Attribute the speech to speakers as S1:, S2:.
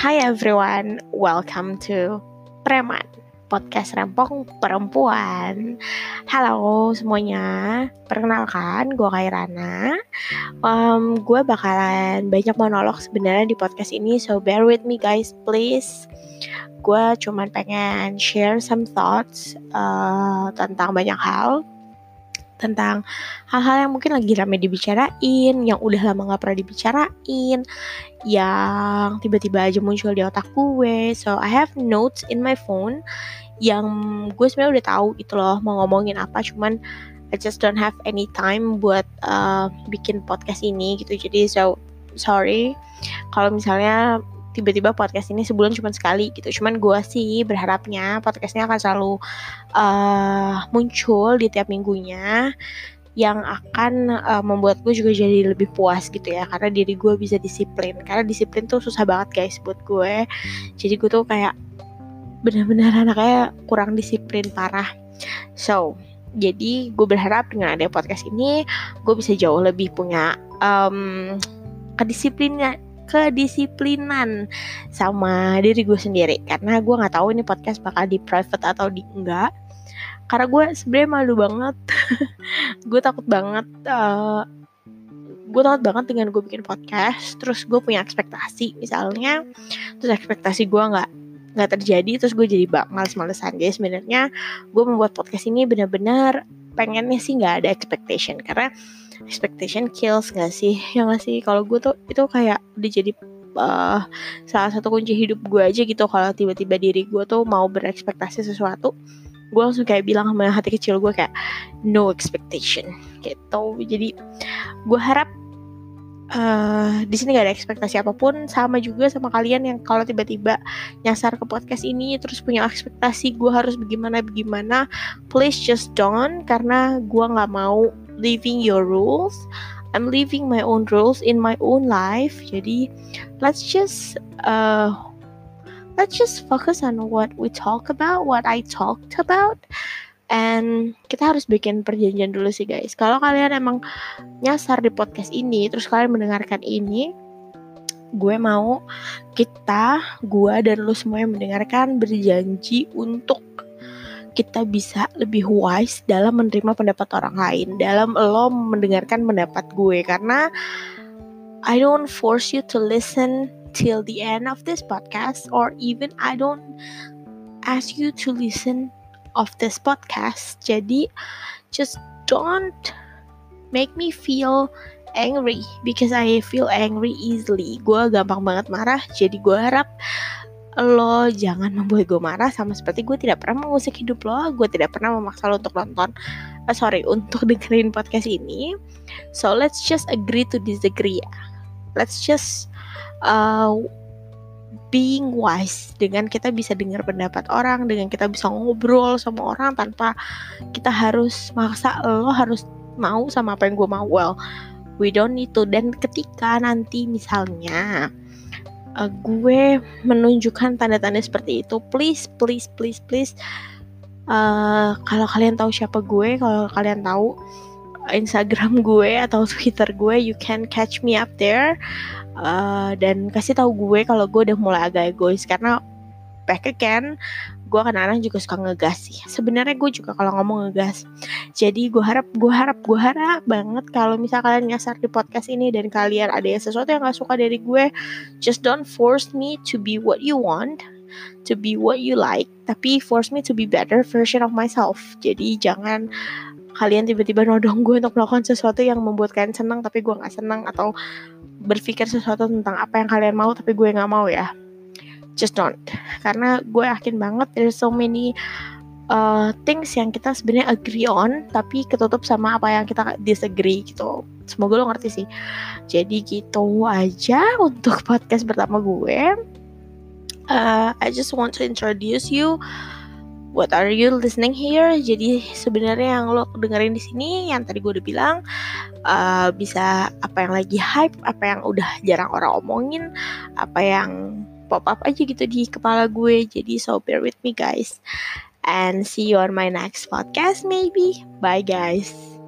S1: Hi everyone, welcome to Preman Podcast Rempong Perempuan. Halo semuanya, perkenalkan gue Kairana. Um, Gue bakalan banyak monolog sebenarnya di podcast ini So bear with me guys please. Gue cuman pengen share some thoughts uh, tentang banyak hal tentang hal-hal yang mungkin lagi rame dibicarain, yang udah lama gak pernah dibicarain, yang tiba-tiba aja muncul di otak gue. So I have notes in my phone yang gue sebenarnya udah tahu gitu loh mau ngomongin apa, cuman I just don't have any time buat uh, bikin podcast ini gitu. Jadi so sorry kalau misalnya tiba-tiba podcast ini sebulan cuma sekali gitu. Cuman gue sih berharapnya podcastnya akan selalu uh, muncul di tiap minggunya yang akan uh, membuat gue juga jadi lebih puas gitu ya. Karena diri gue bisa disiplin. Karena disiplin tuh susah banget guys buat gue. Jadi gue tuh kayak benar-benar anaknya kurang disiplin parah. So jadi gue berharap dengan ada podcast ini gue bisa jauh lebih punya um, kedisiplinnya kedisiplinan sama diri gue sendiri. Karena gue nggak tahu ini podcast bakal di private atau di enggak. Karena gue sebenarnya malu banget. Gue takut banget uh, gue takut banget dengan gue bikin podcast. Terus gue punya ekspektasi misalnya. Terus ekspektasi gue nggak nggak terjadi. Terus gue jadi bak males-malesan. Jadi sebenarnya gue membuat podcast ini benar-benar pengennya sih nggak ada expectation karena expectation kills gak sih? Ya gak sih? Kalau gue tuh itu kayak udah jadi uh, salah satu kunci hidup gue aja gitu. Kalau tiba-tiba diri gue tuh mau berekspektasi sesuatu gue langsung kayak bilang sama hati kecil gue kayak no expectation gitu. Jadi gue harap uh, di sini gak ada ekspektasi apa pun. Sama juga sama kalian yang kalau tiba-tiba nyasar ke podcast ini terus punya ekspektasi gue harus bagaimana bagaimana please just don't karena gue nggak mau living your rules. I'm living my own rules in my own life. Jadi let's just uh, let's just focus on what we talk about what I talked about. And kita harus bikin perjanjian dulu sih guys. Kalau kalian emang nyasar di podcast ini terus kalian mendengarkan ini gue mau kita gue dan lu semua yang mendengarkan berjanji untuk kita bisa lebih wise dalam menerima pendapat orang lain dalam lo mendengarkan pendapat gue karena I don't force you to listen till the end of this podcast or even I don't ask you to listen of this podcast. Jadi just don't make me feel angry because I feel angry easily. Gue gampang banget marah. Jadi gue harap lo jangan membuat gue marah sama seperti gue tidak pernah mengusik hidup lo. Gue tidak pernah memaksa lo untuk nonton. Uh, sorry untuk dengerin podcast ini. So let's just agree to disagree. Let's just uh, being wise dengan kita bisa dengar pendapat orang dengan kita bisa ngobrol sama orang tanpa kita harus maksa lo harus mau sama apa yang gue mau well we don't need to dan ketika nanti misalnya uh, gue menunjukkan tanda-tanda seperti itu. Please please please please. Uh, kalau kalian tahu siapa gue kalau kalian tahu Instagram gue atau Twitter gue you can catch me up there. Uh, dan kasih tahu gue kalau gue udah mulai agak egois. Karena back again gue kadang-kadang juga suka ngegas sih. Sebenarnya gue juga kalau ngomong ngegas. Jadi gue harap gue harap gue harap banget kalau misal kalian nyasar di podcast ini dan kalian ada yang sesuatu yang gak suka dari gue just don't force me to be what you want to be what you like tapi force me to be better version of myself. Jadi jangan kalian tiba-tiba nodong gue untuk melakukan sesuatu yang membuat kalian senang tapi gue nggak senang atau berpikir sesuatu tentang apa yang kalian mau tapi gue nggak mau ya just don't. Karena gue yakin banget there's so many uh, things yang kita sebenarnya agree on tapi ketutup sama apa yang kita disagree gitu. Semoga lo ngerti sih. Jadi gitu aja untuk podcast pertama gue. Uh, I just want to introduce you. What are you listening here? Jadi sebenarnya yang lo dengerin di sini yang tadi gue udah bilang uh, bisa apa yang lagi hype apa yang udah jarang orang omongin apa yang pop up aja gitu di kepala gue. Jadi so bear with me guys. And see you on my next podcast maybe. Bye guys